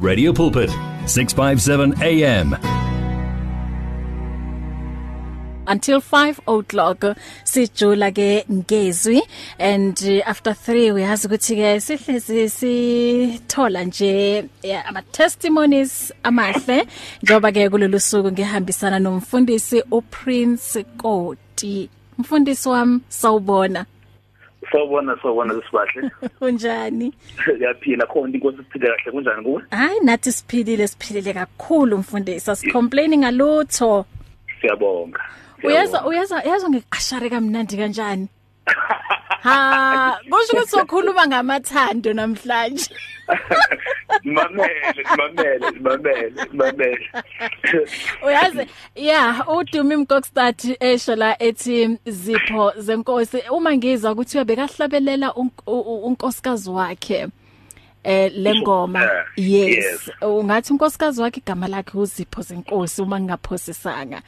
Radio Pulpit 657 AM until 5 o'clock sijula ke ngezwi and uh, after 3 uyazi ukuthi ke sihlezi sithola nje ama testimonies amahle njoba ke kulolu suku ngihambisana nomfundisi uPrince Koti. Mfundisi wami sawubona. Sawubona sawubona sisibahle. Unjani? Yaphila khona inkosi siphile kahle kunjani kuwe hayi nathi siphilile siphilile kakhulu mfundisi. Asicomplaining ngalutho. Siyabonga uyaza uyaza yazo ngikashare kamnandi kanjani? ha kusho ukuthi sokhuluma ngamathando namhlanje. Mamele mamele mamele mamele uyazi yeah udumi mkokstad esho la ethi zipho zenkosi. Uma ngizwa ukuthi ubekahlabelela unkosikazi wakhe eh lengoma yes. Ungathi unkosikazi wakhe igama lakhe uzipho zenkosi uma ngingaphosisanga.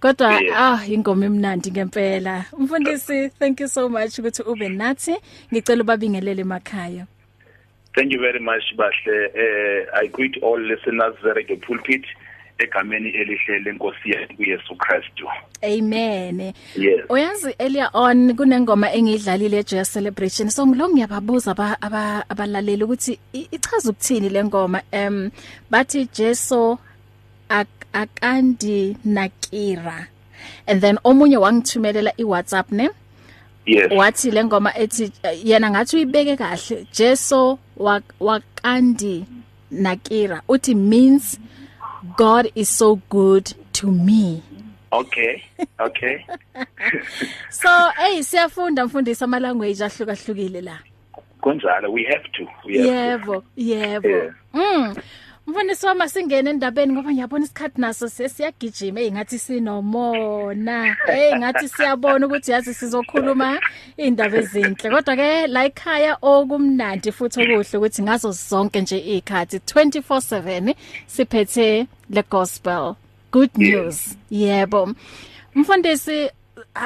Kodwa ah ingoma emnandi ngempela. Mfundisi thank you so much ukuthi ube nathi. Ngicela ubabingelele emakhaya. Thank you very much bahle. Uh, I greet all listeners Radio Pulpit egameni elihle lenkosi yethu uYesu Kristu. Amen. Yes. Uyazi earlier on kunengoma engidlalile eJoy Celebration. So ngilo ngiyababuza aba abalaleli ukuthi ichaza ukuthini le ngoma. Um bathi Jesu ak akandi nakira and then omunye wangithumelela iWhatsApp ne Yes. wathi lengoma ethi yena ngathi uyibeke kahle Jesu wakandi nakira uthi means God is so good to me Okay. Okay. so hey siyafunda mfundisi ama language ahlukahlukile la Kunjalo we have to. We have yebo yebo Yeah. mm Mfundisi wami singene endabeni ngoba ngiyabona isikhathi naso sesiyagijima engathi sinomona. Hey ngathi siyabona ukuthi yazi sizokhuluma indaba ezinhle. Kodwa ke la ekhaya okumnandi futhi okuhle ukuthi ngazo zonke nje ikhathi 24/7 siphethe le gospel. Good news. Yebo. Mfundisi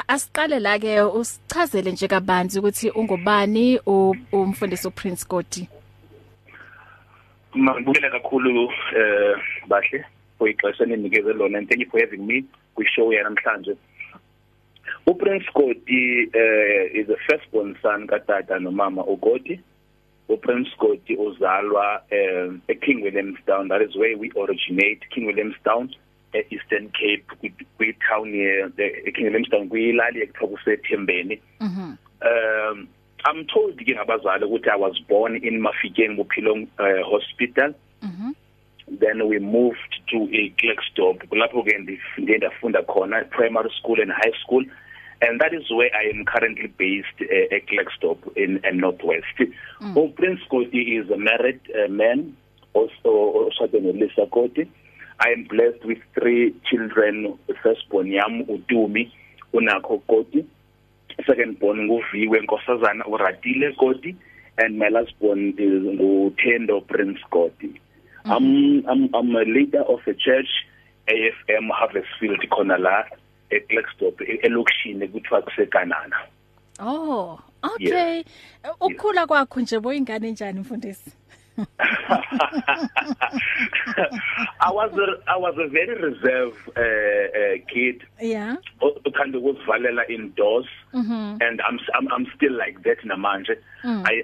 asiqale la ke usichazele nje kabanzi ukuthi ungubani umfundisi uPrince Godi Ngibukela kakhulu eh bahle for ixesha enikeze lona and thank you for having me kwi show ya namhlanje. uPrince Godi uh, is the firstborn son katata nomama uGodi. uPrince Godi uzalwa um, eKing Williamstown that is where we originate King Williamstown eEastern Cape kwi town near the King Williamstown kuyilali ekuthiwa kusethembeni. Mhm. Um I'm told ke ngabazali ukuthi I was born in Mafikeng Bophilong uh, Hospital. Mhm. then we moved to a Klerksdorp lapho ke ndifunde ndafunda khona primary school and high school and that is where I am currently based uh, at Klerksdorp in uh, Northwest. Mm. Oh Prince Koti is a married uh, man also oshadene Lisa Koti. I am blessed with three children firstborn yam uDumi unakho Koti second born nguviwe nkosazana uRadile Koti and my last born is nguThendo Prince Koti. Mm -hmm. I'm I'm I'm a leader of a church AFM Harvestfield khona la eKlerksdorp elokishini kuthiwa kusekanana. Oh, okay. Yes. Ukukhula kwakho nje boyingane njani mfundisi? I was a, I was a very reserved uh, uh, kid. Yeah. Uthanda ukuzivalela indoors mm -hmm. and I'm, I'm I'm still like that namanje. Mm. I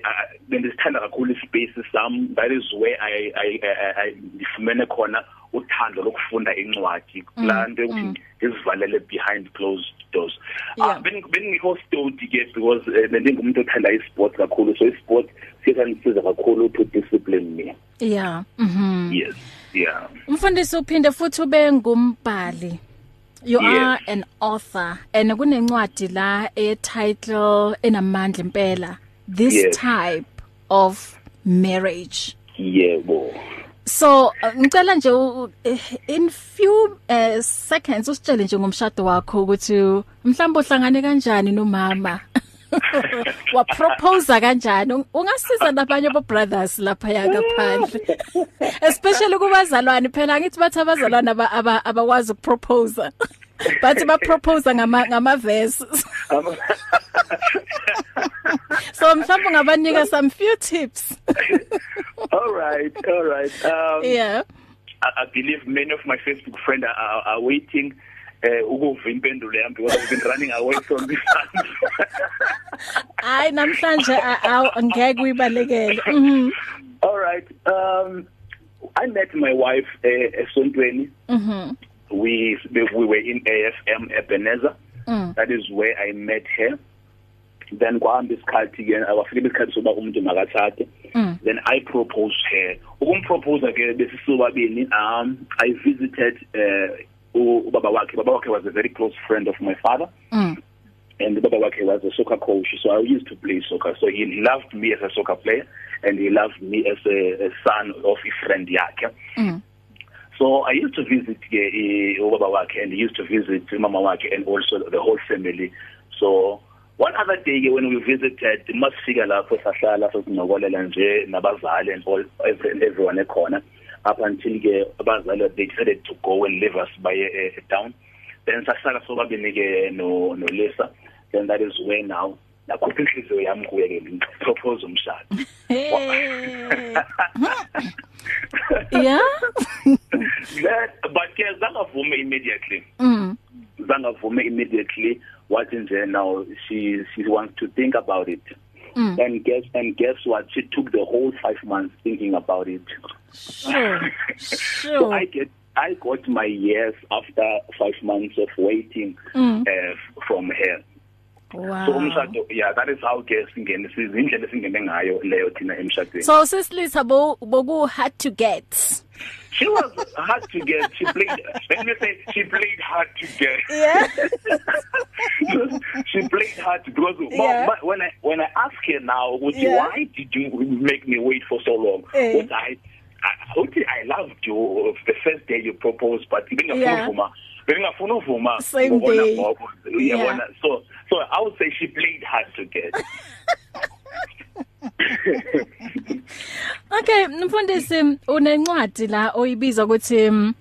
bendisithanda kakhulu ispace sam that is where I I I ngifumene khona uthando lokufunda incwadi la nto ukuthi ngizivalele behind closed doors. Ah bengikho study ke because bendingumuntu othanda isport kakhulu so isport siyangisiza kakhulu to discipline me. Yeah. Mhm. Yes. Yeah. Umfundisi uphinde futhi ube ngumbhali. You yes. are an author and kunencwadi la e title enamandla impela. This yes. type of marriage. Yebo. So ngicela nje in few uh, seconds usitshele nje ngomshado wakho ukuthi mhlawumbe uhlangane kanjani nomama. wa propose kanjani? Ungasiza nabanye abo brothers lapha yakaphandle especially kubazalwane phela ngithi bathi abazalwane abakwazi ukupropose bathi ba propose ngama ngama verses so mhlawumbe ungabanika some few tips. All right all right. Um yeah. I, I believe many of my Facebook friends are, are, are waiting uh ukuva impendulo yami because I've been running away from this hayi namhlanje angeke uyibalekele. Mhm all right um I met my wife uh, esontweni. Mhm we we were in AFM Ebenezer mm. that is where I met her then kwahamba isikhathi ke awafika isikhathi soba umuntu makathathe mm. then I proposed her ukumpropose ke besisobabini um I visited uh ubaba wakhe baba wakhe was a very close friend of my father mm. and baba wakhe was a soccer coach so I used to play soccer so he loved me as a soccer player and he loved me as a, a son of a friend yakhe mm. So I used to visit ke ubaba wakhe and he used to visit mama wakhe and also the whole family. So one other day ke when we visited masifika lapho sahlala sasinokolela nje nabazali and all everyone ekhona. Up until ke abazali they decided to go and leave us by uh, down. Then sahlala sobabini ke no no Lisa. Then that is where now nakhupha inhliziyo yami kuye ke propose umshado. Yeah. But ke zangavume immediately. Mm. Zangavume immediately wathi nje now she she wants to think about it. Mm. and guess and guess what? She took the whole 5 months thinking about it. Sure so sure. I get i got my yes after 5 months of waiting mm. uh, from her. Wow so umshado yeah that is how ke singene sizindlela esingene ngayo leyo thina emshadweni so sisilisa bo boku hard to get she was hard to get she played let me say she played hard to get yeah she played hard because Yeah. but when I when I ask her now would you, Yeah. why did you make me wait for so long Eh. would I I I loved you the first day you proposed but Yeah. Bengafuna uvuma bengafuna uvuma Same ngokona day. ngoba. Yeah. Uyabona? so so I would say she played hard to get Okay mfundisi unencwadi la oyibiza ukuthi um,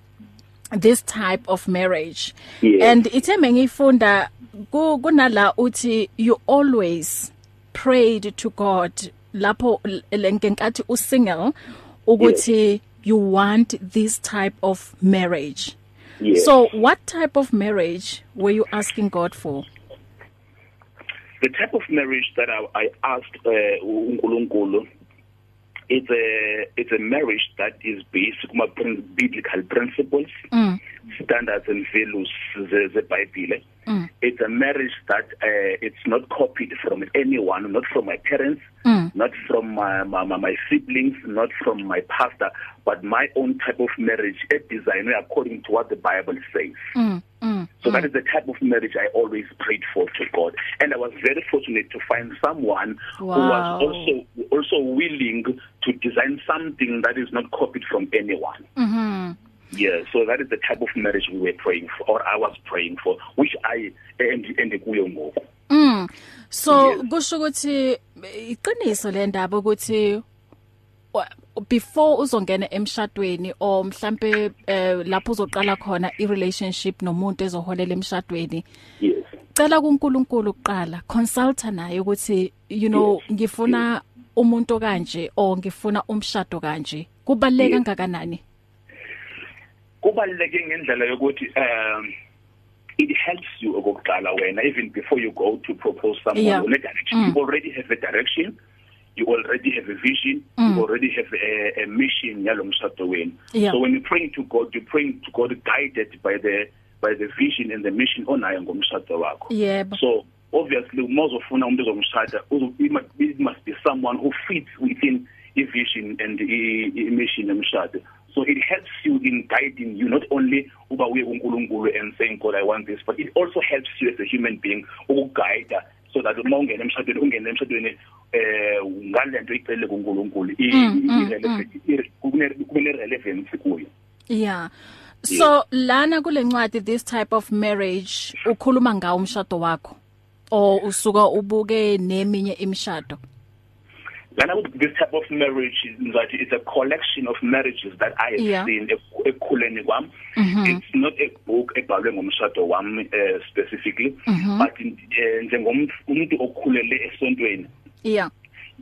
this type of marriage Yes. and ithembe ngifunda ku- kunala uthi you always prayed to God lapho lenkenkathi usingle ukuthi you want this type of marriage Yes. so what type of marriage were you asking God for the type of marriage that I, I asked uh, uNkulunkulu it's a it's a marriage that is based on prin biblical principles mm. standards and values ze ze Bible Mm. it's a marriage that uh, it's not copied from anyone not from my parents Mm. not from my, my my siblings not from my pastor but my own type of marriage a designed according to what the Bible says Mm. Mm. So that is the type of marriage I always prayed for to God, and I was very fortunate to find someone Wow. who was also also willing to design something that is not copied from anyone. Mhm Yeah, so that is the type of marriage we were praying for, or I was praying for, which I and and kuyo ngoku. Mm. So Yes. kusho ukuthi iqiniso le ndaba ukuthi wa- before uzongena emshadweni or mhlambe eh, lapho uzoqala khona i relationship nomuntu ezoholela emshadweni Yes. cela kuNkulunkulu kuqala consulta naye ukuthi you know ngifuna umuntu kanje or ngifuna umshado kanje kubaleka Yes. kangakanani Kubaluleke ngendlela yokuthi um it helps you okokuqala wena even before you go to propose someone Yeah. une direction Mm. you already have a direction you already have a vision Mm. you already have a, a mission yalomshado wenu Yeah. so when you praying to God you praying to God guided by the by the vision and the mission onayo ngomshado wakho yebo so obviously umozofuna umuntu ozomshada it must be- it must be someone who fits within i vision and i- mission yomshado so it helps you in guiding you not only uba uye kuNkulunkulu and saying God I want this but it also helps you as a human being ukuguide so that uma ungena emshadweni ungena emshadweni eh ngalento icele kuNkulunkulu i- Mm, i- mm, irelevant- i- kune kune relevance kuyo Yeah. So lana kule ncwadi this type of marriage ukhuluma ngawo umshado wakho or usuka ubuke neminye imishado. Lana with this type of marriage that it's a collection of marriages that I have Yeah. seen ek- ekhuleni kwami Mhm. it's not a book ebhalwe ngomshado wami uh, specifically Mhm. but in- eh, njengomuntu umuntu okhulele esontweni Yeah.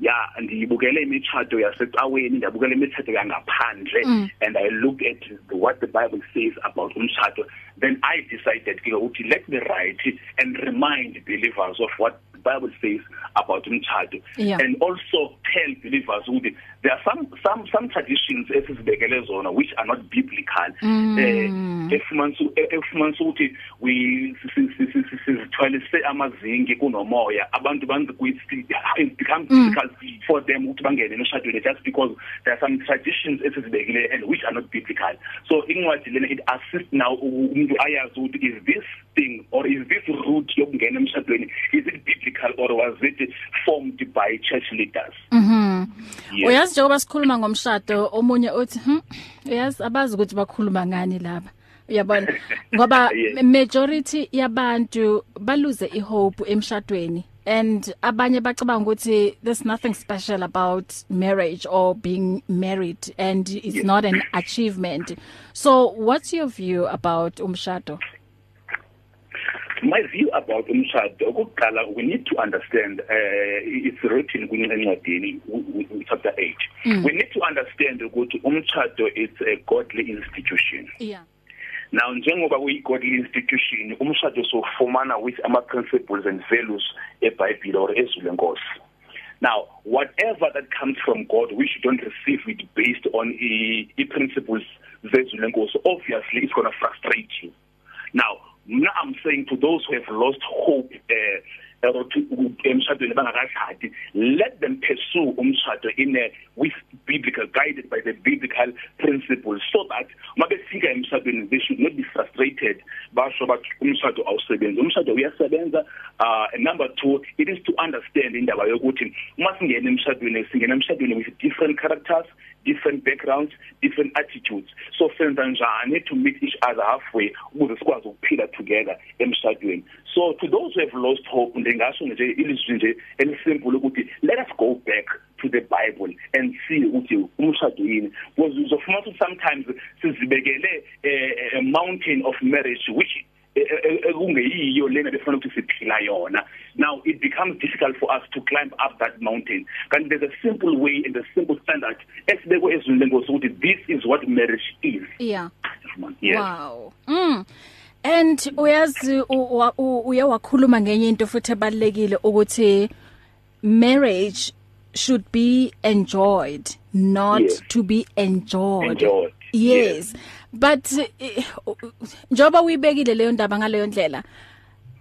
ya ndiyibukele imitshato yasecaweni ndiyabukela imitshato yangaphandle Mm. and i looked at the, what the bible says about umtshato then i decided ke ukuthi let me write and remind believers of what bible says about umtshato Yeah. and also tell believers ukuthi there are some some some traditions esizibekele zona which are not biblical Mm. eh efumanisa efumanisa ukuthi we sizithwalise amazingi kunomoya abantu banze kuyithi it becomes Mm. difficult for them ukuthi bangene emshadweni just because there are some traditions esizibekile and which are not biblical so incwadi lena it assists now umuntu ayazi ukuthi is this thing or is this route yokungena emshadweni is it biblical or was it formed by church leaders Mhm. Yes. Uyazi njengoba sikhuluma ngomshado omunye uthi hm uyazi abazi ukuthi bakhuluma ngani lapha. Uyabona ngoba Yes. majority yabantu baluze ihope emshadweni and abanye bacabanga ukuthi there's nothing special about marriage or being married and it's Yes. not an achievement. So what's your view about umshado? My view about umshado ukuqala we need to understand uh, it's written kwincwadini chapter 8 Mm. we need to understand ukuthi umshado is a godly institution. Yeah. now njengoba kuyi godly institution umshado sofumana with ama principles and values eBhayibheli or ezulu enkosi. Now whatever that comes from God we should don't receive it based on i, principles zezulu enkosi. Obviously it's going to frustrate you. Now now i'm saying to those who have lost hope uh, emshadweni bangakashadi let them pursue umshado in a with biblical guided by the biblical principles so that mabefika emshadweni they should not be frustrated. Basho bathi umshado awusebenzi. Umshado uyasebenza. Uh and number 2 it is to understand indaba yokuthi uma singena emshadweni singena emshadweni with different characters different backgrounds different attitudes. So senza njani to meet each other halfway ukuze sikwazi ukuphila together emshadweni? So to those who have lost hope ndingasho nje ilizwi nje elisimple ukuthi let us go back to the bible and see ukuthi umshado yini because uzofuna ukuthi sometimes sizibekele eh, a mountain of marriage which ekungeyiyo lena befana ukuthi siphila yona now it becomes difficult for us to climb up that mountain kanti there's a simple way and a simple standard esibekwe ezweni lenkosi ukuthi this is what marriage is Yeah. yes Wow. Mm. And uyazi u- wa- u- uye wakhuluma ngenye into futhi ebalekile ukuthi marriage should be enjoyed not Yes. to be enjoyed. Enjoyed, Yes. But eh, njoba uyibekile leyo ndaba ngaleyo ndlela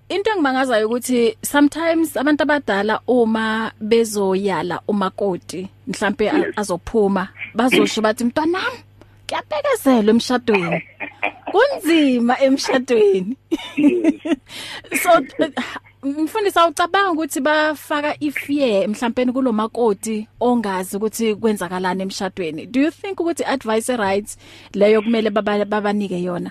into engimangazayo ukuthi sometimes abantu abadala uma bezoyala umakoti mhlambe a- Yes. azophuma bazosho bathi mntwanami kuyabhekezela emshadweni kunzima emshadweni. So mfundisi ucabanga ukuthi bafaka ifear mhlawumbe kulomakoti ongazi ukuthi kwenzakalani emshadweni? Do you think ukuthi advice right leyo kumele baba- babanike yona?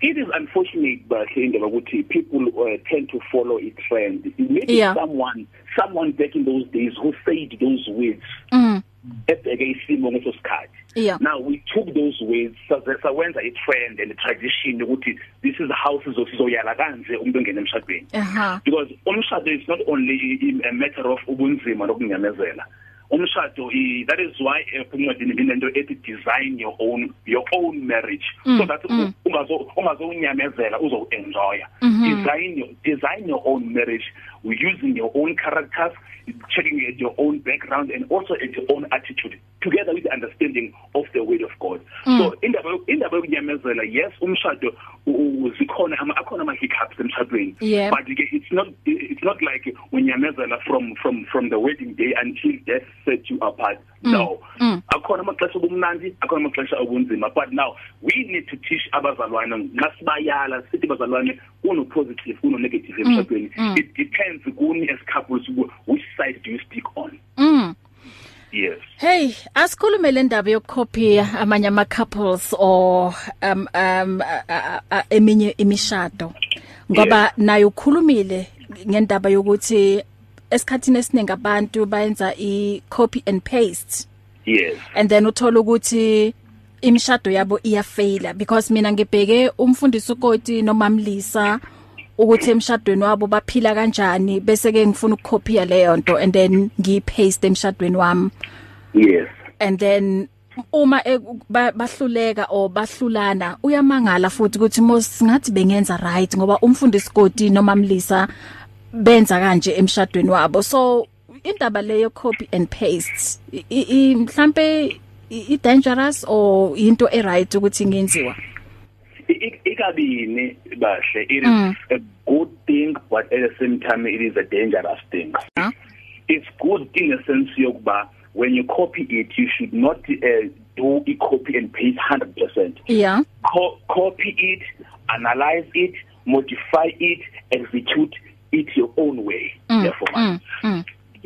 It is unfortunate but indaba ukuthi people uh, tend to follow a trend. Maybe Yeah. someone someone back in those days who said those words. Mm. Ebheke isimo ngeso sikhathi. Yeah. Now we took those words saze- sawenza i trend and a tradition ukuthi this is how sizoyala kanje umuntu ongena emshadweni. Aha. Because umshado is not only i- a matter of ubunzima nokunyamezela. Umshado i- that is why encwadini linento ethi design your own your own marriage. Mm, so that mm. ungazo ungazonyamezela uzo enjoy Mhm. design your design your own marriage. Using your own characters checking at your own background and also at your own attitude together with the understanding of the word of God Mm. so indaba indaba yokunyamezela yes umshado u- u- zikhona ama akhona ama hiccups emshadweni Yeah. but it's not it's not like unyamezela from from from the wedding day until death set you apart Mm, no mm. akhona amaxesha obumnandi akhona amaxesha obunzima but now we need to teach abazalwane nasibayala sithi bazalwane kuno positive kuno negative emshadweni mm. it depends kuni as couples who- which side do you stick on? Mm. Yes. Hey, asikhulume le ndaba yokukopy amanye ama couples or um um a- a- a- eminye imishado. Ngoba Yes. nayo ukhulumile ngendaba yokuthi esikhathini esiningi abantu bayenza i copy and paste. Yes. And then uthola ukuthi imishado yabo iyafaila because mina ngibheke umfundisi uKoti nomamlisa ukuthi emshadweni wabo baphila kanjani bese ke ngifuna ukucopy leyo nto and then ngiyipaste emshadweni wami. Yes. And then uma e- ba- bahluleka or bahlulana uyamangala futhi ukuthi mos ngathi bengenza right ngoba umfundisi Godi noma Mlisa benza kanje emshadweni wabo. So indaba leyo copy and paste mhlambe i dangerous or into e right ukuthi ngenziwa? Ikabini bahle it is Mm. a good thing but at the same time it is a dangerous thing Huh? it's good in the sense yokuba when you copy it you should not uh, do a copy and paste 100% yeah Co- copy it analyze it modify it execute it your own way Mm, therefore mm, mm.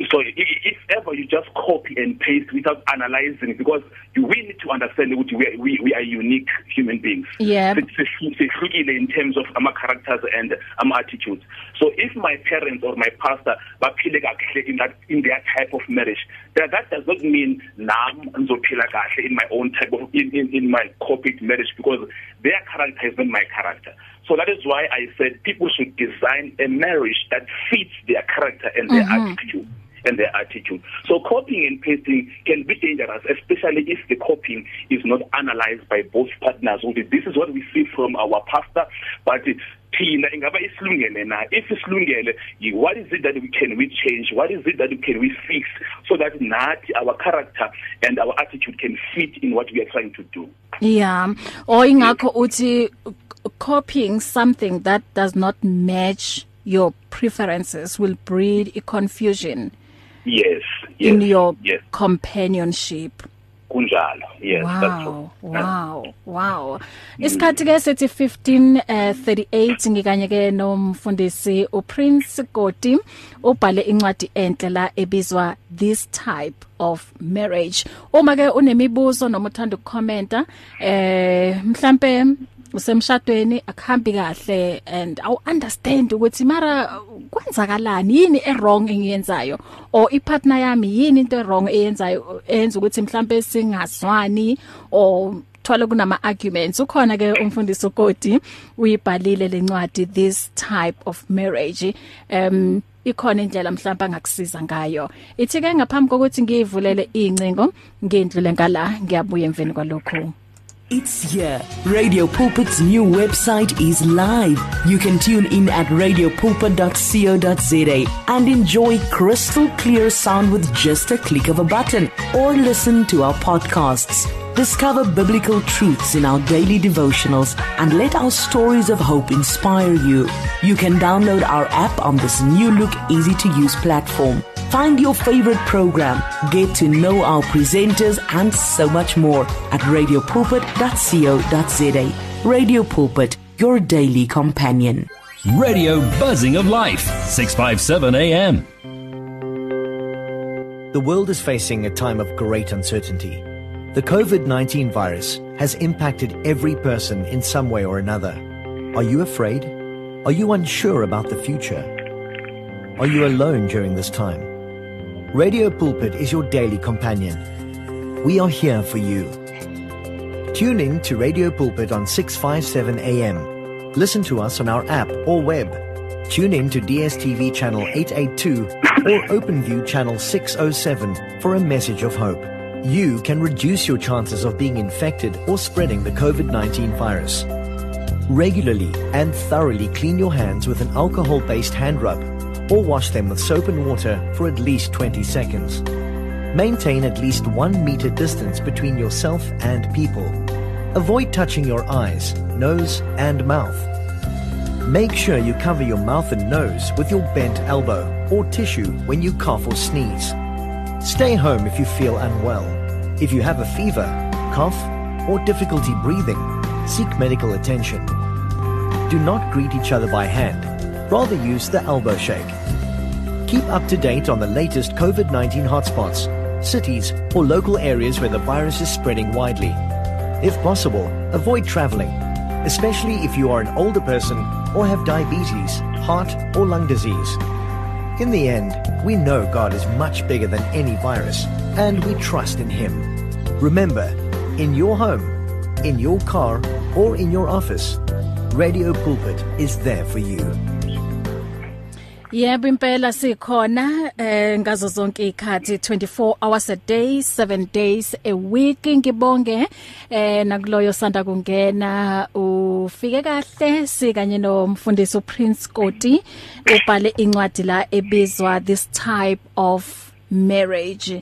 So if ever you just copy and paste without analyzing because you we need to understand ukuthi we, we we are unique human beings Yeah. Sehlukile in terms of ama characters and ama attitudes so if my parents or my pastor baphile kahle in that in their type of marriage that, that does not mean nami ngizophila kahle in my own type of in in, in my copied marriage because their character is not my character so that is why i said people should design a marriage that fits their character and their Mhm. attitude and their attitude. So copying and pasting can be dangerous, especially if the copying is not analyzed by both partners. This is what we see from our pastor, but thina ingaba isilungele na? If isilungele what is it that we can we change? What is it that we can we fix so that nathi our character and our attitude can fit in what we are trying to do? Yeah. Or ingakho uthi copying something that does not match your preferences will breed a confusion. Yes yes in your yes. companionship. Kunjalo yes that's true. Wow wow. Wow isikhathi ke sithi 15:38 ngikanye ke nomfundisi uPrince Godi ubhale incwadi enhle la ebizwa this type of marriage. Uma ke unemibuzo noma uthanda ukukhomenta eh mhlambe usemshadweni akuhambi kahle and awu understand ukuthi mara kwenzakalani yini e wrong engiyenzayo? Or i partner yami yini into e wrong eyenzayo eyenza ukuthi mhlambe singazwani or thola kunama arguments ukhona ke umfundisi uKoti uyibhalile lencwadi this type of marriage. Um ikhona indlela mhlawumbe angakusiza ngayo. Ithi ke ngaphambi kokuthi ngivulele incingo ngendlule ngala ngiyabuya emveni kwalokho It's here. Radio Pulpit's new website is live. You can tune in at radiopulpit.co.za and enjoy crystal clear sound with just a click of a button or listen to our podcasts. Discover biblical truths in our daily devotionals and let our stories of hope inspire you. You can download our app on this new look easy to use platform. Find your favorite program, get to know our presenters and so much more at radiopulpit.co.za. Radio Pulpit, your daily companion. Radio Buzzing of Life, 657 AM. The world is facing a time of great uncertainty. The COVID 19 virus has impacted every person in some way or another. Are you afraid? Are you unsure about the future? Are you alone during this time? Radio Pulpit is your daily companion. We are here for you. Tune in to Radio Pulpit on 657 AM. Listen to us on our app or web. Tune in to DSTV channel 882 or OpenView channel 607 for a message of hope. You can reduce your chances of being infected or spreading the COVID-19 virus. Regularly and thoroughly clean your hands with an alcohol-based hand rub or wash them with soap and water for at least 20 seconds. Maintain at least one meter distance between yourself and people. Avoid touching your eyes, nose, and mouth. Make sure you cover your mouth and nose with your bent elbow or tissue when you cough or sneeze. Stay home if you feel unwell. If you have a fever, cough, or difficulty breathing, seek medical attention. Do not greet each other by hand. Rather use the elbow shake. Keep up to date on the latest COVID 19 hotspots, cities, or local areas where the virus is spreading widely. If possible, avoid traveling, especially if you are an older person or have diabetes, heart, or lung disease. In the end, we know God is much bigger than any virus, and we trust in Him. Remember, in your home, in your car, or in your office, Radio Pulpit is there for you. Yebo impela sikhona eh ngazo zonke ikhathi 24 hours a day 7 days a week. Ngibonge eh nakuloyo sanda kungena ufike kahle sikanye nomfundisi uPrince Koti ubhale incwadi la ebizwa this type of marriage.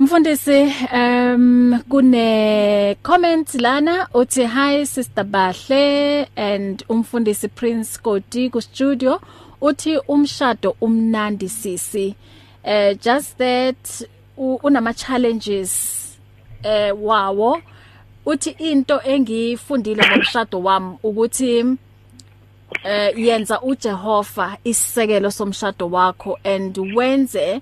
Mfundisi um kune comment lana uthi hi sister Bahle and umfundisi Prince Koti ku studio uthi umshado umnandi sisi. Uh just that unama challenges eh wawo. Uthi into engifundile ngomshado wami ukuthi eh yenza uJehova isisekelo somshado wakho and wenze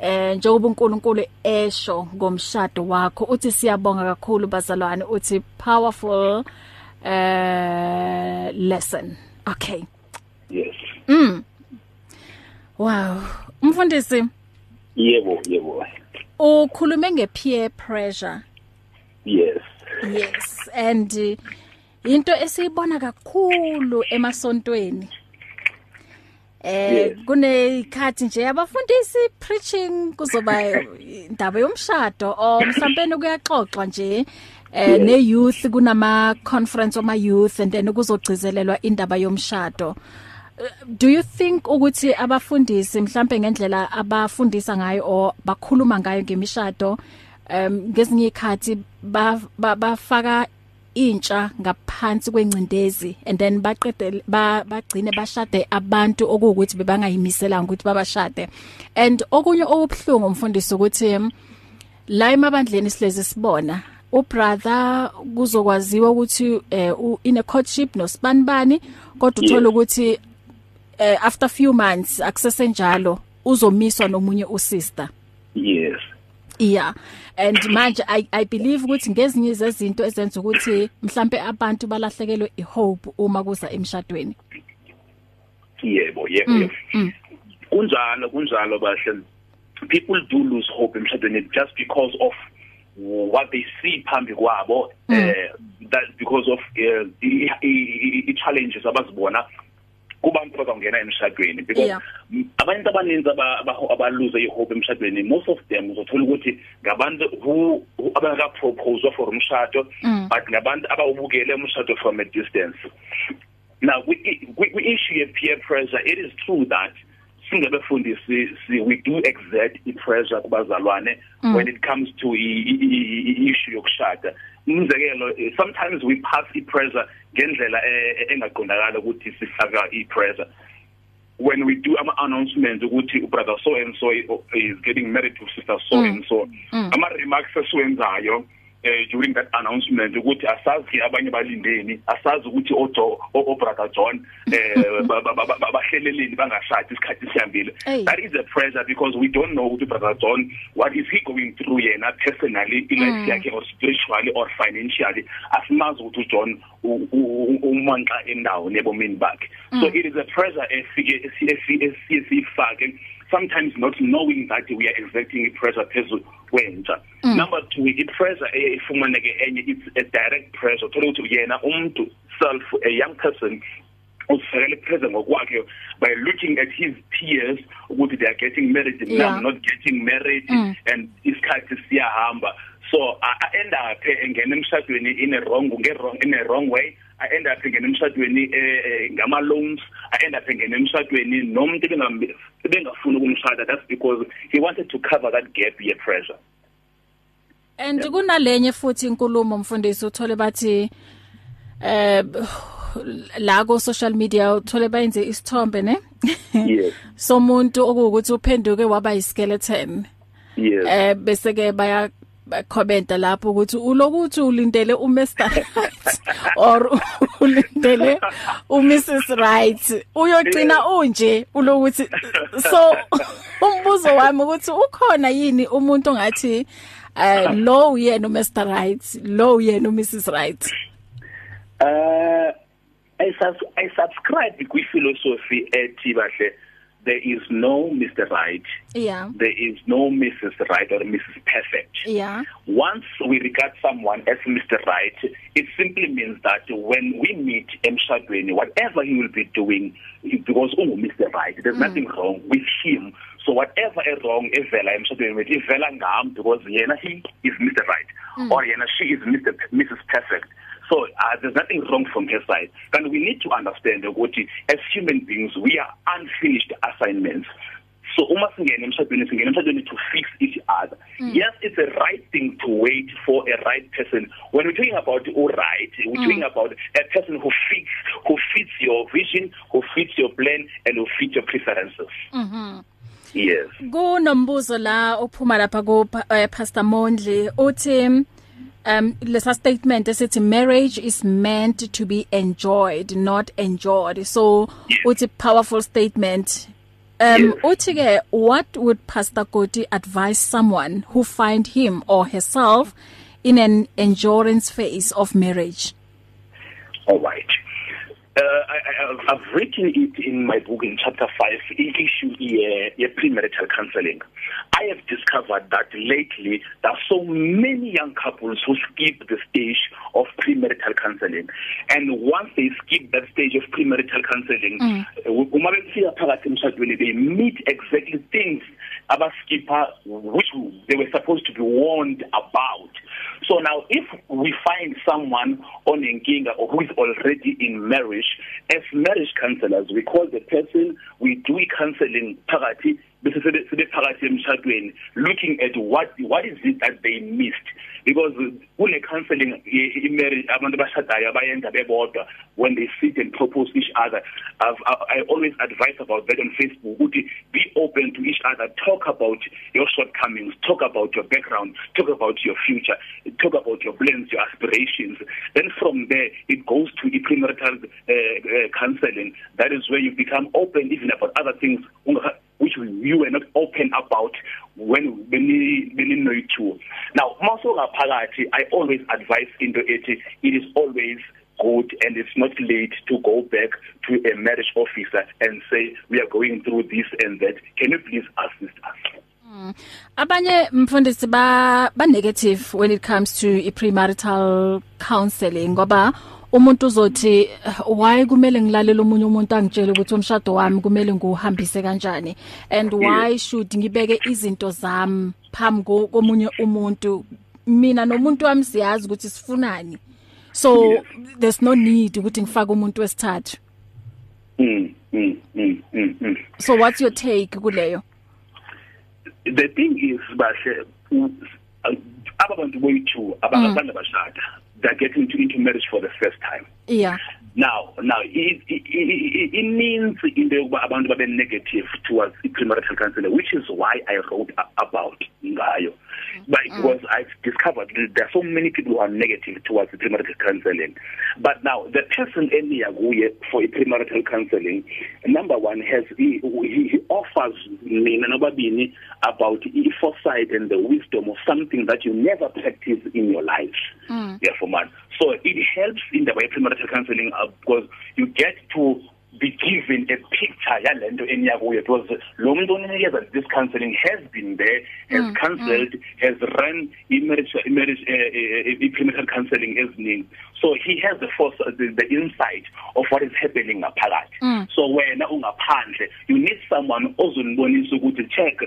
eh njengoba uNkulunkulu esho ngomshado wakho. Uthi siyabonga kakhulu bazalwane uthi powerful uh lesson. Okay. Yes. Mm. Wow. Umfundisi. Yebo yebo. Ukhulume ngepeer pressure. Yes. Yes and uh, into esiyibona kakhulu emasontweni Eh kunekhathi nje abafundisi preaching kuzoba indaba yomshado o mhlawumbe kuyaxoxwa nje eh ne youth kunama conference oma youth and then kuzogcizelelwa indaba yomshado. Do you think ukuthi abafundisi mhlambe ngendlela abafundisa ngayo o bakhuluma ngayo ngemishado um ngezinye ikhathi bafaka intsha ngaphansi kwencindezi and then baqede bagcine bashade abantu okuwukuthi bebangayimiselanga ukuthi babashade? And okunye okubhlungu umfundisi ukuthi la emabandleni silezi sibona ubrother kuzokwaziwa ukuthi uh, in a courtship nosibanibani kodwa uthola ukuthi uh, after few months akusesenjalo uzomiswa nomunye usister yes Yeah and manje I I believe ukuthi ngezinye zezinto ezenza ukuthi mhlambe abantu balahlekelwe ihope uma kuza emshadweni. Yebo yebo. Mm, mm. Kunjalo kunjalo bahle. People do lose hope emshadweni just because of what they see phambi kwabo mm. uh, that because of uh, the, the, the challenges abazibona kubantu bazongena emshadweni because yeah. abantu abaninzi abaluze ihope emshadweni most of them uzothola ukuthi ngabantu who abaka propose for umshado mm. but ngabantu abawubukele umshado from a distance now we we, we issue a peer pressure it is true that singabefundisi we do exert i pressure kubazalwane mm. when it comes to i issue yokushada umzekelo sometimes we pass i pressure ngendlela engaqondakala ukuthi sifaka i pressure when we do ama announcements ukuthi brother so and so is getting married to sister so mm. and so mm. ama remarks esiwenzayo eh during that announcement ukuthi asazi abanye balindeni asazi ukuthi ojo o brother John eh bahleleleni bangashadi isikhathi sihambile. That is a pressure because we don't know ukuthi brother John what is he going through yena personally in life yakhe or spiritually or financially? Asimazi ukuthi uJohn umanxa endawo nebomini bakhe. So it is a pressure efike esifake sometimes not knowing that we are exerting pressure phezulu kwentsha mm. number 2 i pressure eyifumaneke enye it's a direct pressure thola ukuthi yena umuntu self a young person usifakele pressure ngokwakhe by looking at his peers ukuthi they are getting married and yeah. I'm not getting married mm. and isikhathi siyahamba so I end up engena emshadweni in a wrong nge-wrong in a wrong way I end up ngene emshadweni ngama loans I end up ngene emshadweni nomuntu bengafuna ukumshada that's because he wanted to cover that gap ye pressure. And kunalenye futhi inkulumo mfundisi uthole bathi eh la ko social media uthole bayenze isithombe ne? Yes. Somuntu okuwukuthi uphenduke waba iskeleton yes. Eh bese ke baya commenta lapho ukuthi ulokuthi ulindele uMr. Right or ulindele uMrs. Right uyogcina unje ulokuthi so umbuzo wami ukuthi ukhona yini umuntu ongathi uh lo uyena uMr. Right lo uyena uMrs. Right uh I sus I subscribe kwi philosophy ethi bahle there is no Mr. Right. Yeah. There is no Mrs. Right or Mrs. Perfect. Yeah. Once we regard someone as Mr. Right, it simply means that when we meet emshadweni, whatever he will be doing, because oh, Mr. Right, there's mm. nothing wrong with him. So whatever is wrong evela emshadweni with ivela ngam because yena he is Mr. Right mm. or yena she is Mr. Mrs. Perfect. So uh, there's nothing wrong from her side. And we need to understand ukuthi as human beings we are unfinished assignments. So uma singena emshadweni singena emshadweni to fix each other. Mm. Yes, it's a right thing to wait for a right person. When we're talking about all right, we're mm. talking about a person who fits who fits your vision, who fits your plan and who fits your preferences. Mhm. Yes. Kunombuzo la ophuma lapha ku uh, Pastor Mondli uthi um lesa statement esithi marriage is meant to be enjoyed not enjoyed so yes. uthi powerful statement um yes. uthi ke what would pastor Goti advise someone who find him or herself in an endurance phase of marriage all right Uh, I, I, I've written it in my book in chapter 5, issue yeah, yeah, premarital counseling. I have discovered that lately there are so many young couples who skip the stage of premarital counseling. And once they skip that stage of premarital counseling, uma befika phakathi emshadweni they meet exactly things abaskipper which they were supposed to be warned about. So now if we find someone onenkinga or who is already in marriage as marriage counselors. We call the person we do counseling phakathi bese sebe phakathi emshadweni looking at what what is it that they missed? Because kule counseling i marriage abantu bashadayo abayenza bebodwa when they sit and propose each other. I've, I, I always advise about that on Facebook ukuthi be open to each other. Talk about your shortcomings talk about your background talk about your future talk about your plans your aspirations. Then from there it goes to premarital uh, uh, counseling. That is where you become open even about other things. Which you were not open about when beni beni know you now maso ngaphakathi i always advise into ethi it is always good and it's not late to go back to a marriage officer and say we are going through this and that. Can you please assist us? Abanye mfundisi ba ba negative when it comes to i premarital counseling ngoba umuntu uzothi why kumele ngilalela umunye umuntu angitshele ukuthi umshado wami kumele nguhambise kanjani? And why should ngibeke izinto zami phambi komunye umuntu? Mina nomuntu wami siyazi ukuthi sifunani. So yes. there's no need ukuthi ngifake umuntu wesithathu. Mm mm mm mm so what's your take kuleyo? The thing is bahle ababantu boyithu abangabanda bashada. They're getting to, into marriage for the first time. Yeah. Now now it it, it, it means into abantu babe negative towards premarital counseling which is why I wrote about ngayo. But mm. because I've discovered there are so many people who are negative towards premarital counseling but now the person eniya kuye for premarital counseling number 1 has he, he, he offers mina nobabini about the foresight and the wisdom of something that you never practice in your life mm. therefore man so it helps in the way premarital counseling uh, because you get to be given a picture yalento eniyakuyo because lo muntu onikeza this counseling has been there has mm, counseled mm. has run marriage marriage uh, premarital counseling eziningi so he has the force uh, the, the insight of what is happening ngaphakathi mm. so wena ungaphandle you need someone ozonibonisa ukuthi check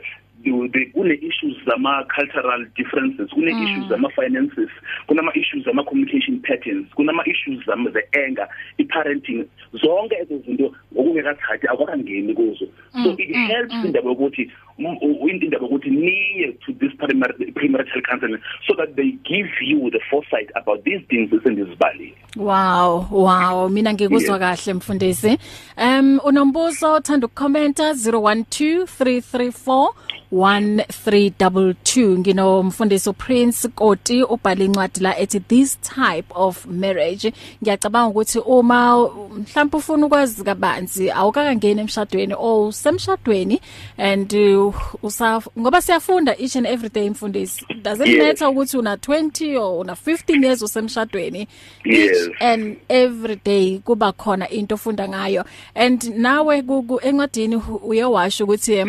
kune issues zama cultural differences kune mm. issues zama finances kunama issues zama communication patterns kunama issues zama the anger i parenting zonke ezo zinto okungekathathi akwakangeni kuzo. So it mm, helps mm. indaba ukuthi indaba ukuthi niye to this premarital counseling so that they give you the foresight about these things esendizibali wow wow. Mina ngikuzwa kahle mfundisi. Um unombuzo uthanda ukukhomenta 012334 1322 nginomfundisi uPrince Koti ubhala incwadi la ethi this type of marriage ngiyacabanga ukuthi uma mhlawumbe ufuna ukwazi kabanzi awukakangena emshadweni o semshadweni and uh, usa ngoba siyafunda each and every day imfundisi does it Yes. matter ukuthi una 20 or una 15 years usemshadweni Yes. each and every day kuba khona into ofunda ngayo and nawe ku- ku- encwadini hu- uyewasho ukuthi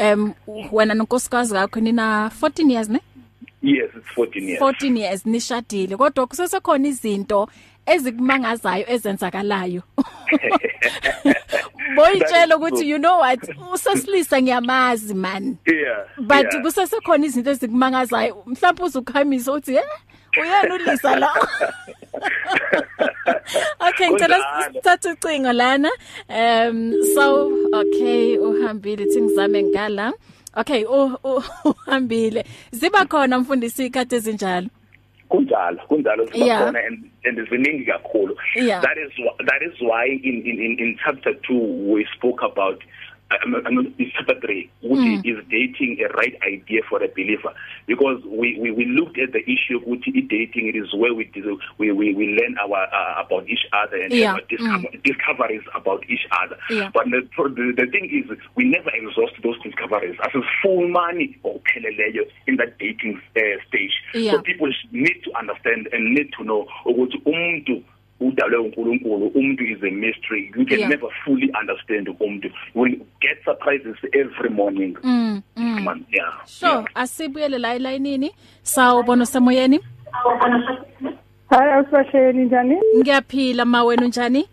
em em wena nonkosikazi yakho nina 14 years ne? Yes it's 14 years. 14 years nishadile. Kodwa kusesekhona izinto ezikumangazayo ezenzakalayo. Boyitshela That is ukuthi true. you know what? Usesilisa ngiyamazi man. Yeah but yeah. kusesekhona izinto ezikumangazayo mhlawumbe uzukhamisa uthi eh uyena ulisa la. Okay ngicela Kunjalo. sithathe ucingo lana. Um so okay uhambile thi ngizame ngala. Okay u- u- uhambile. Ziba khona mfundisi ikhathi ezinjalo? Kunjalo kunjalo. Yeah. sibakhona and and ziningi kakhulu. Yeah. that is wh- that is why in in in, in chapter 2 we spoke about 3 which mm. is dating a right idea for a believer because we we we looked at the issue of dating it is where we dis- we we we learn our uh, about each other and Yeah. have discover, mm. discoveries about each other Yeah. but the, the the thing is we never exhaust those discoveries as a full money opheleleyo in that dating uh, stage Yeah. so people need to understand and need to know ukuthi umuntu udalwe uNkulunkulu umuntu is a mystery you can Yeah. never fully understand umuntu you will get surprises every morning mm, mm. man yeah sure yeah. asibuyele la elayinini sawubona semoyeni Hayi awusashayeni njani? ngiyaphila ma wena unjani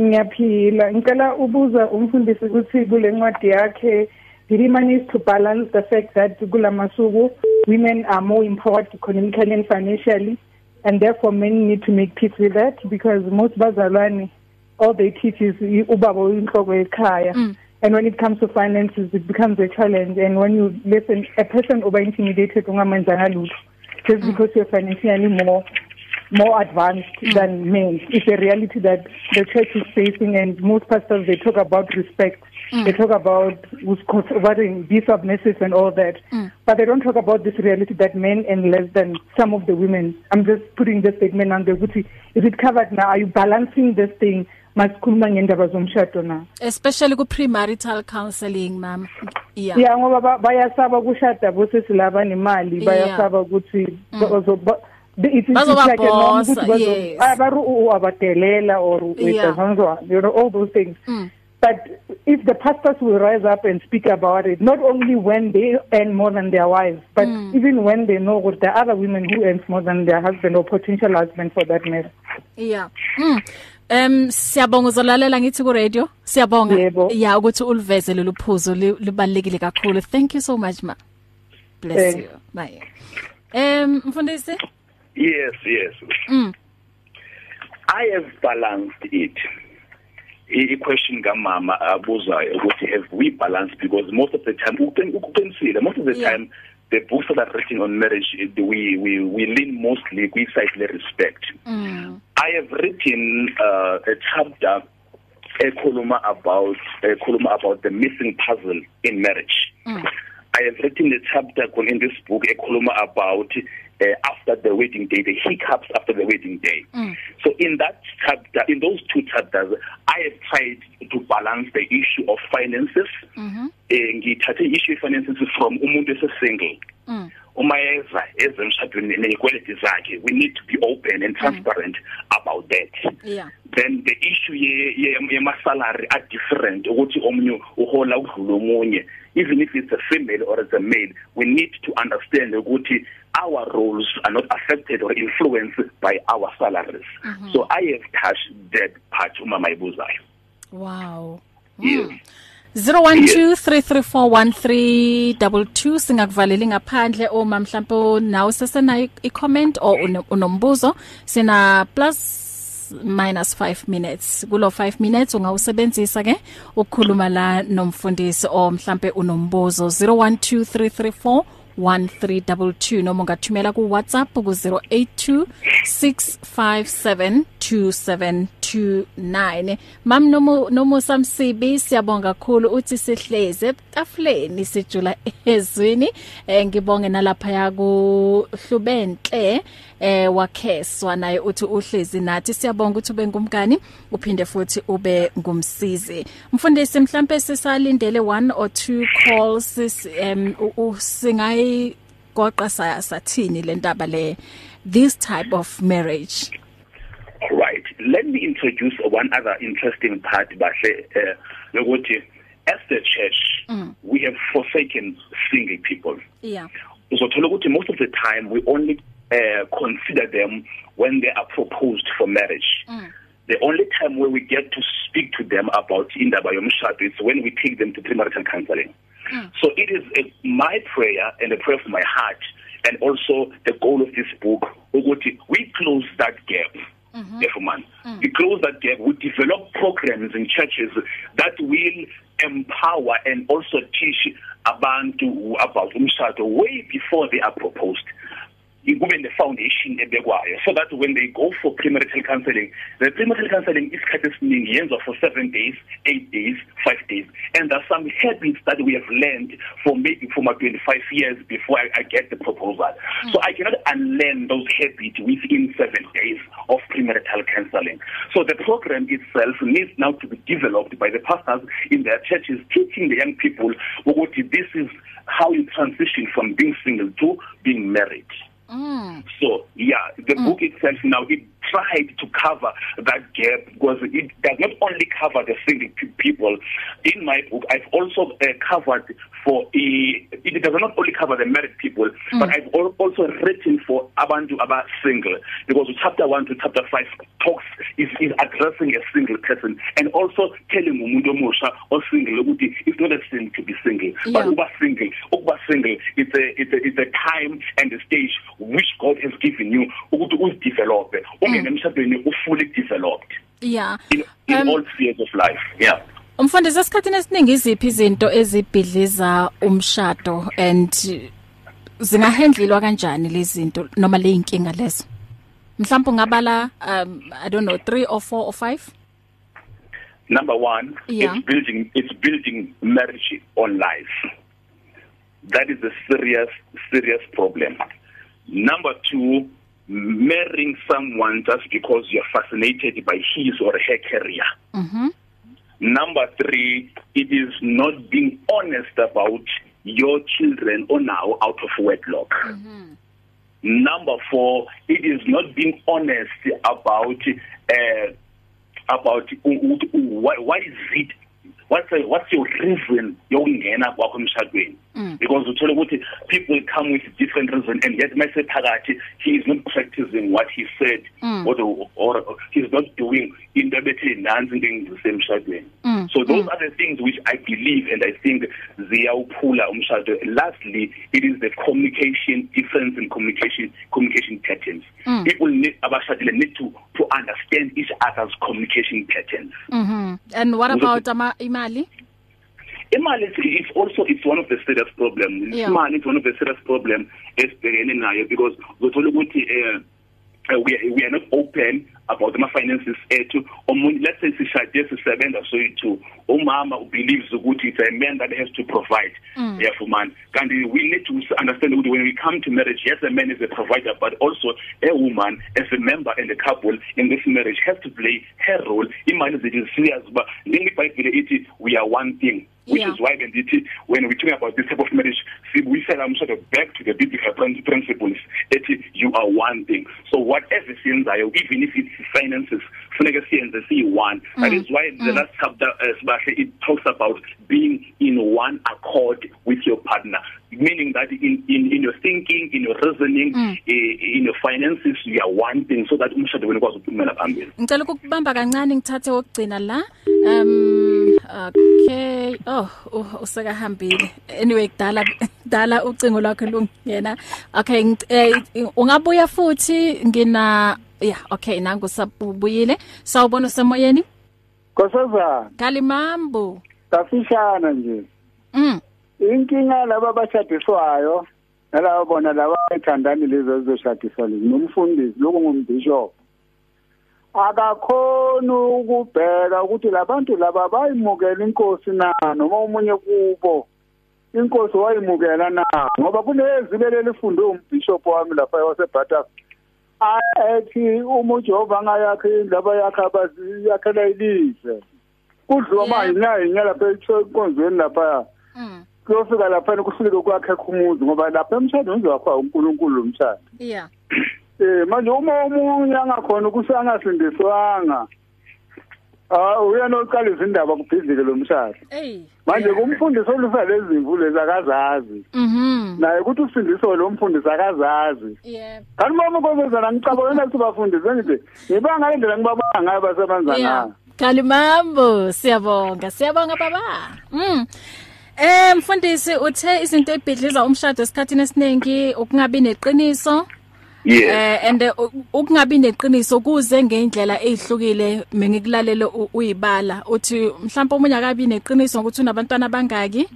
Ngiyaphila. Ngicela ubuza umfundisi ukuthi kule ncwadi yakhe did he manage to balance the fact that kulamasuku women are more empowered economically and financially and therefore men need to make peace with that because most bazalwane all they teach is ubaba uyinhloko ekhaya Mm. and when it comes to finances it becomes a challenge. And when you listen a person over intimidated ungamenzanga lutho just because you're financially more more advanced mm. than men. It's a reality that the church is facing, and most pastors they talk about respect. Mm. They talk about whatting be submissive and all that, mm. but they don't talk about this reality that men and less than some of the women. I'm just putting the statement on the Gucci. Is it covered now? Are you balancing this thing? masikhuluma ngendaba zomshado na especially ku premarital counseling mama yeah yeah ngoba ba- bayasaba kushada bosisi laba nemali bayasaba ukuthi bazoba it's it's Bazoba like a norm bossa, ukuthi bazo- yes. ah, baru u- abadelela or Yeah. wetazanzwa you know all those things Mm. but if the pastors will rise up and speak about it not only when they earn more than their wives but mm. even when they know that there are other women who earn more than their husband or potential husband for that matter Yeah. Mm. Em siyabonga uzolalela ngithi ku radio. Siyabonga. Yebo. Yeah ukuthi uliveze lolu phuzo li- libalekile kakhulu. Thank you so much ma. Bless Thanks. you. Bye. Em mfundisi? Yes yes Mm. i have balanced it i question kamama abuzayo ukuthi have we balanced because most of the time uqin- uqinisile most of the Yeah. time the books that are written on marriage we we we lean mostly kwi-side respect Mm. I have written uh, a chapter ekhuluma about ekhuluma about the missing puzzle in marriage. Mm. I have written a chapter in this book ekhuluma about uh, after the wedding day, the hiccups after the wedding day. Mm. So in that chapter, in those two chapters, I have tried to balance the issue of finances. Mhm. Eh, ngithathe issue of finances from umuntu esesingle. Mm. uma eza ezemshadweni nezikweleti zakhe we need to be open and transparent mm. about that Yeah. then the issue ye ye- yema salary are different ukuthi omunye uhola ukudlula omunye even if it's a female or it's a male we need to understand ukuthi our roles are not affected or influenced by our salaries. Mm -hmm. so i have touched that part uma mayibuzayo Wow. yes. 0123341322 singakuvalela ngaphandle uma mhlawumbe nawe sesenayo i-comment or uno- unombuzo. Sina plus minus 5 minutes. Kulo 5 minutes ungawusebenzisa ke ukukhuluma la nomfundisi o mhlambe unombuzo. 012334 1322 noma ungathumela ku WhatsApp ku 0826572722 0891104529 mam nomu nomusa msibi siyabonga kakhulu uthi sihleze etafuleni sijula ezwini eh ngibonge nalapha yaku hlubenhle eh wakheswa naye uthi uhlezi nathi. Siyabonga ukuthi ube ngumkani uphinde futhi ube ngumsizi. Mfundisi mhlambe sisalindele one or two calls um usingayi goqa sathini le ndaba le this type of marriage All right. Let me introduce one other interesting part bahle uh, lokuthi as the church mm. we have forsaken single people. Yeah. Uzothola ukuthi most of the time we only uh, consider them when they are proposed for marriage. Mm. The only time where we get to speak to them about indaba yomshado is when we take them to premarital counseling. Mm. So it is a, my prayer and a prayer of my heart and also the goal of this book ukuthi we close that gap. Mm-hmm. yefumana mm. we close that gap. We develop programs in churches that will empower and also teach abantu about umshado way before they are proposed. Kube ne foundation ebekwayo. So that when they go for premarital counseling the premarital counseling isikhathi esiningi yenziwa for 7 days 8 days 5 days. And there are some habits that we have learned for maybe for my 25 years before I, I get the proposal. Mm. so I cannot unlearn those habits within 7 days of premarital counseling. So the program itself needs now to be developed by the pastors in their churches teaching the young people ukuthi this is how you transition from being single to being married. Mm. So yeah, the mm. book itself now it tried to cover that gap because it does not only cover the single people. In my book, I've also uh, covered for a, it does not only cover the married people, mm. but I've also written for abantu aba single because chapter 1 to chapter 5 talks is, is addressing a single person and also telling umuntu omusha o single ukuthi it's not a sin to be single yeah. but uba single ukuba single it's a it's a it's a time and a stage which God has given you ukuthi uzidevelop ungene emshadweni ufully developed. Yeah. In, in um, all spheres of life yeah. Umfundisi esikhathini esiningi iziphi izinto ezibhidliza umshado and zingahandlilwa kanjani lezi zinto noma le inkinga lezo? Mhlawumbe ungabala um i don't know 3 or 4 or 5 Number 1 yeah. it's building it's building marriage on life. That is a serious serious problem. Number 2 marrying someone just because you're fascinated by his or her career. Mhm. Number 3 it is not being honest about your children or now out of wedlock. Mhm. Number 4 it is not being honest about uh about what, what is it what's what's your reason yokungena kwakho emshadweni mm. because uthola ukuthi people come with different reason and yet mase phakathi he is not practicing what he said mm. or, the, or he's not doing into bethe nansi into engisemshadweni mm. so those mm. are the things which i believe and i think ziyawuphula umshado lastly it is the communication difference in communication communication patterns mm. people need abashadile need to to understand each other's communication patterns mhm and what about ama imali imali is also it's one of the serious problem Yeah. imali is one of the serious problem esibhekene nayo because uzothola ukuthi eh uh, we we are not open about the finances ethu. Omunye let's say sishade sisebenza soyithu umama believes ukuthi it's a man that has to provide. Mm. yafumana kanti we need to understand ukuthi when we come to marriage yes a man is a provider but also a woman as a member in the couple in this marriage has to play her role. Imali zethu serious ba njengebhayibhile ithi we are one thing which Yeah. is why bendithi when we talk about this type of marriage sibuyisela umshado back to the biblical prin- principles ethi you are one thing. So whatever siyenzayo even if it's finances funeka siyenze siyi one that is why the last chapter uh, sibahle it talks about being in one accord with your partner meaning that in in in your thinking in your reasoning Mm. eh, in your finances you are one thing so that umshado wenu kwazi ukuphumela phambili. Ngicela ukubamba kancane ngithathe okugcina la. Um okay. Oh uh, usekahambile anyway kudala kudala ucingo lwakhe lungena. Okay ngic- eh, ungabuya futhi ngina yeah okay nangu sabuyile sawubona semoyeni Nkosazana, kalimambo. Kafishana nje. mm. Inkinga laba abashadiswayo nalabo bona laba ethandani lezo ezizoshadiswa lezi. Nomfundisi lokho ngumbishop. akakhona ukubheka ukuthi labantu laba bayimukela inkosi na noma umunye kubo. Inkosi wayimukela na? Ngoba kunezibele lifundwe umbishop wami lapha waseBhatha athi uma uJehova angayakhe indaba yakhe abazi yakhela ilizwe. Kudliwa manje nayo inyala lapha enkonzweni lapha. Mm. kuyofika lapha kuhluleke kwakhe umuzi ngoba lapha emshadweni uzakwa uNkulunkulu umshado. Yeah. eh manje uma umunye angakhona ukusangasindiswanga ah uyena oqala izindaba kubhizike lo mshado Hey. manje kumfundisi olusa lezimvu lezi akazazi Mhm. naye ukuthi usindiso lo mfundisi akazazi Yeah. kanti mama nkozazana ngicabangela ukuthi bafundisi ngithi ngibanga le ndlela ngibabanga ngayo basebenza ngayo Kalimambo siyabonga siyabonga baba. Mm. Eh mfundisi uthe izinto ebhidliza umshado esikhathini esiningi ukungabi neqiniso yes eh and uh, ukungabi neqiniso kuze ngeindlela ezihlukile mengikulalele uyibala uthi mhlawumbe umunye akabi neqiniso ukuthi unabantwana bangaki?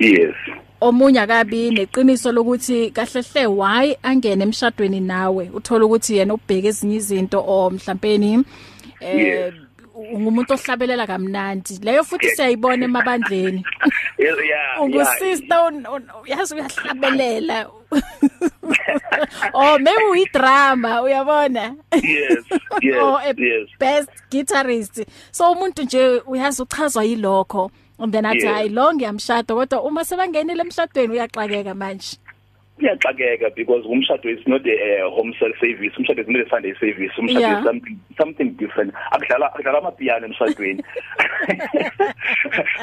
Yes. Omunye akabi neqiniso lokuthi kahle hle why angene emshadweni nawe? Uthola ukuthi yena ubheke ezinye izinto o mhlawumbe eh Yes. ungumuntu ohlabelela kamnandi. Leyo futhi siyayibona emabandleni. Yeah yeah un- uyazi uyahlabelela. oh maybe uyidrama uyabona? Yes yes or a yes. best guitarist. So umuntu nje uyazi uchazwa yilokho and then athi Yes. hayi lo ngiyamshada kodwa uma sebangenile emshadweni uyaxakeka manje. Kuyaxakeka because umshado is not a uh, home cell service umshado is not a sunday service umshado Yeah. is something something different akudlala akudlala amapiano emshadweni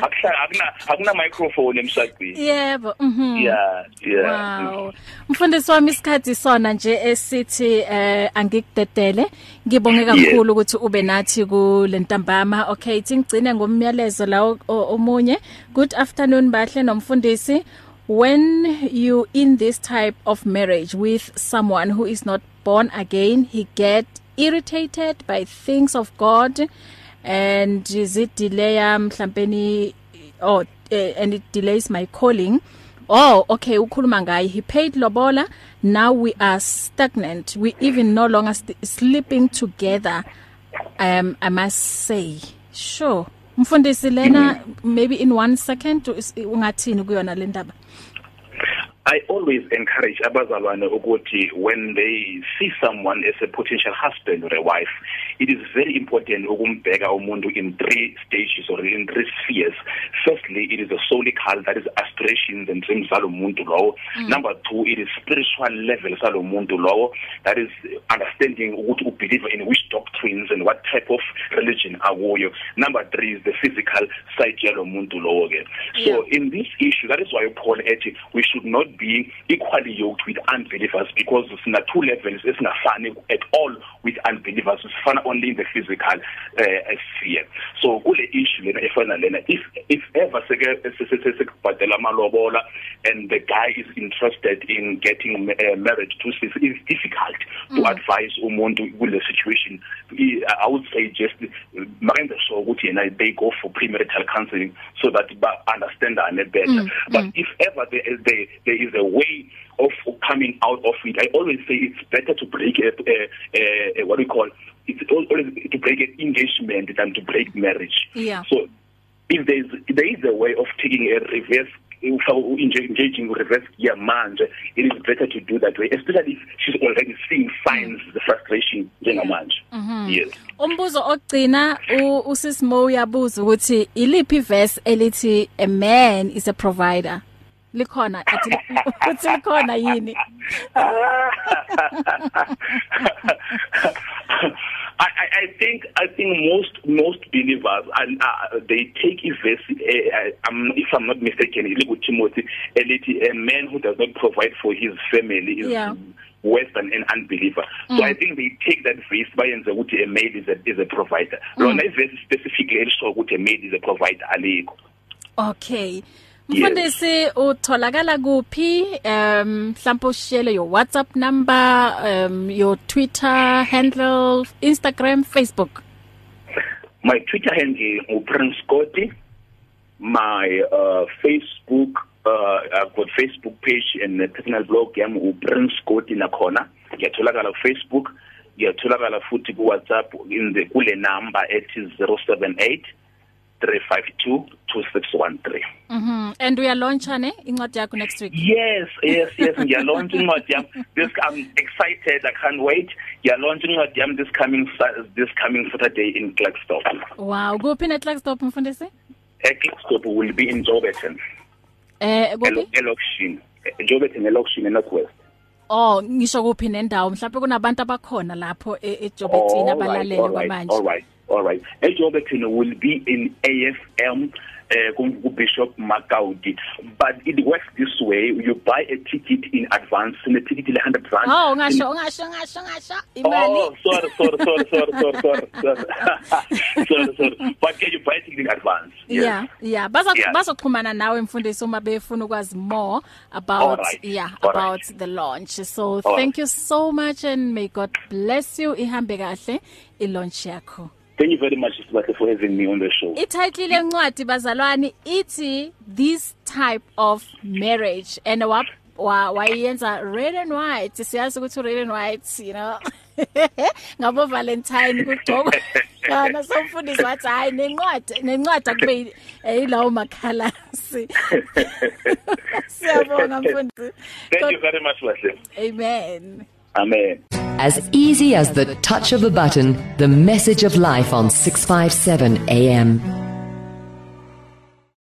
akudlala akuna akuna microphone emshadweni yebo mhm yeah yeah Wow. Mfundisi wami isikhathi sona nje esithi eh angikudedele. Ngibonge kakhulu ukuthi ube nathi ku lentambama. Okay, singcine ngomyalezo la omunye. Good afternoon bahle nomfundisi. When you in this type of marriage with someone who is not born again, he get irritated by things of God and is it delay mhlawumbe oh uh, and it delays my calling. Oh okay ukhuluma ngaye he paid lobola. Now we are stagnant. We even no longer sleeping together um i must say. Sure. Mfundisi lena maybe in one second is- ungathini kuyona le ndaba? I always encourage abazalwane ukuthi when they see someone as a potential husband or a wife it is very important ukumbheka umuntu in three stages or in three spheres firstly it is the soulical that is aspirations and dreams zalo muntu lowo mm. number 2 it is spiritual level salo muntu lowo that is understanding ukuthi ubelieve in which doctrines and what type of religion akuyo number 3 is the physical side yalo muntu lowo ke so Yeah. in this issue that is why Paul ethi we should not be equally yoked with unbelievers because sina two levels esingafani at all with unbelievers sifana only in the physical uh, sphere so kule issue lena efana lena if if ever seke sekubhadela amalobola and the guy is interested in getting uh, married to sis it's difficult to Mm. advise umuntu kule situation I- i would say just makenze sure ukuthi yena they go for premarital counseling so that ba understandane better Mm, but mm. if ever there is there, there is a way of coming out of it. I always say it's better to break a, a, a, a what do you call it's always to break an engagement than to break marriage. Yeah. so if there is there is a way of taking a reverse engaging reverse gear manje it is better to do that way especially if she's already seeing signs the frustration njengamanje. Yes. Umbuzo ogcina u- usisimo uyabuza ukuthi iliphi verse elithi a man is a provider likhona athi uthi likhona yini? I, I I think I think most most believers and uh, they take a verse uh, um, if I'm not mistaken in Timothy elithi a man who does not provide for his family is Yeah. worse than an unbeliever. So I think they take that verse bayenze ukuthi a maid is a is a provider. Lona iverse specifically elisho ukuthi a maid is a provider alikho okay. Mfundisi utholakala kuphi? Um mhlawumbe ushare your WhatsApp number um your Twitter handle Instagram Facebook. My Twitter handle is Prince Scotty. My uh Facebook uh I've got Facebook page and a personal blog yami uPrince Scotty nakhona. Ngiyatholakala ku Facebook uyatholakala futhi ku WhatsApp in the kule number ethi 078 352 2613 Mhm. And uya launch ne? Incwadi yakho next week? Yes yes yes. Ngiya launch incwadi yami. This I'm excited. I can't wait. Ngiya launch incwadi yami this coming this coming Saturday in Klerksdorp. Wow. Kuphi ne Klerksdorp mfundisi? Klerksdorp will be in Joburg. Eh kuphi? Elokishini. Joburg elokishini eNorthwest Oh ngisho kuphi nendawo? Mhlawumbe kunabantu abakhona lapho eJobetina abalaleli kwamanje. All right. All right. eJoburg will be in AFM uh, ku Bishop Makaudi but it works this way you buy a ticket in advance and the ticket is 100 rand. Oh ngasho ngasho ngasho ngasho. Imali. Oh sorry sorry sorry sorry sorry sorry sorry. Sorry but can you buy ticket in advance? Yes. Yeah yeah. Baza yeah. bazoxhumana nawe mfundisi uma befuna ukwazi more about right. yeah All about right. the launch. So All thank right. you so much and may God bless you. Ihambe kahle i launch yakho. Thank you very much Sibahle for having me on the show. Ititle lencwadi bazalwane ithi this type of marriage and wa wayenza red and white. Siyazi ukuthi red and white you know? Ngabo valentine kugcokwa kana somfundisi wathi hayi nencwadi nencwadi akube yilawo makhalasi. Siyabonga mfundisi. Thank you very much Bahle amen. Amen As easy as the touch of a button, the message of life on 657 AM.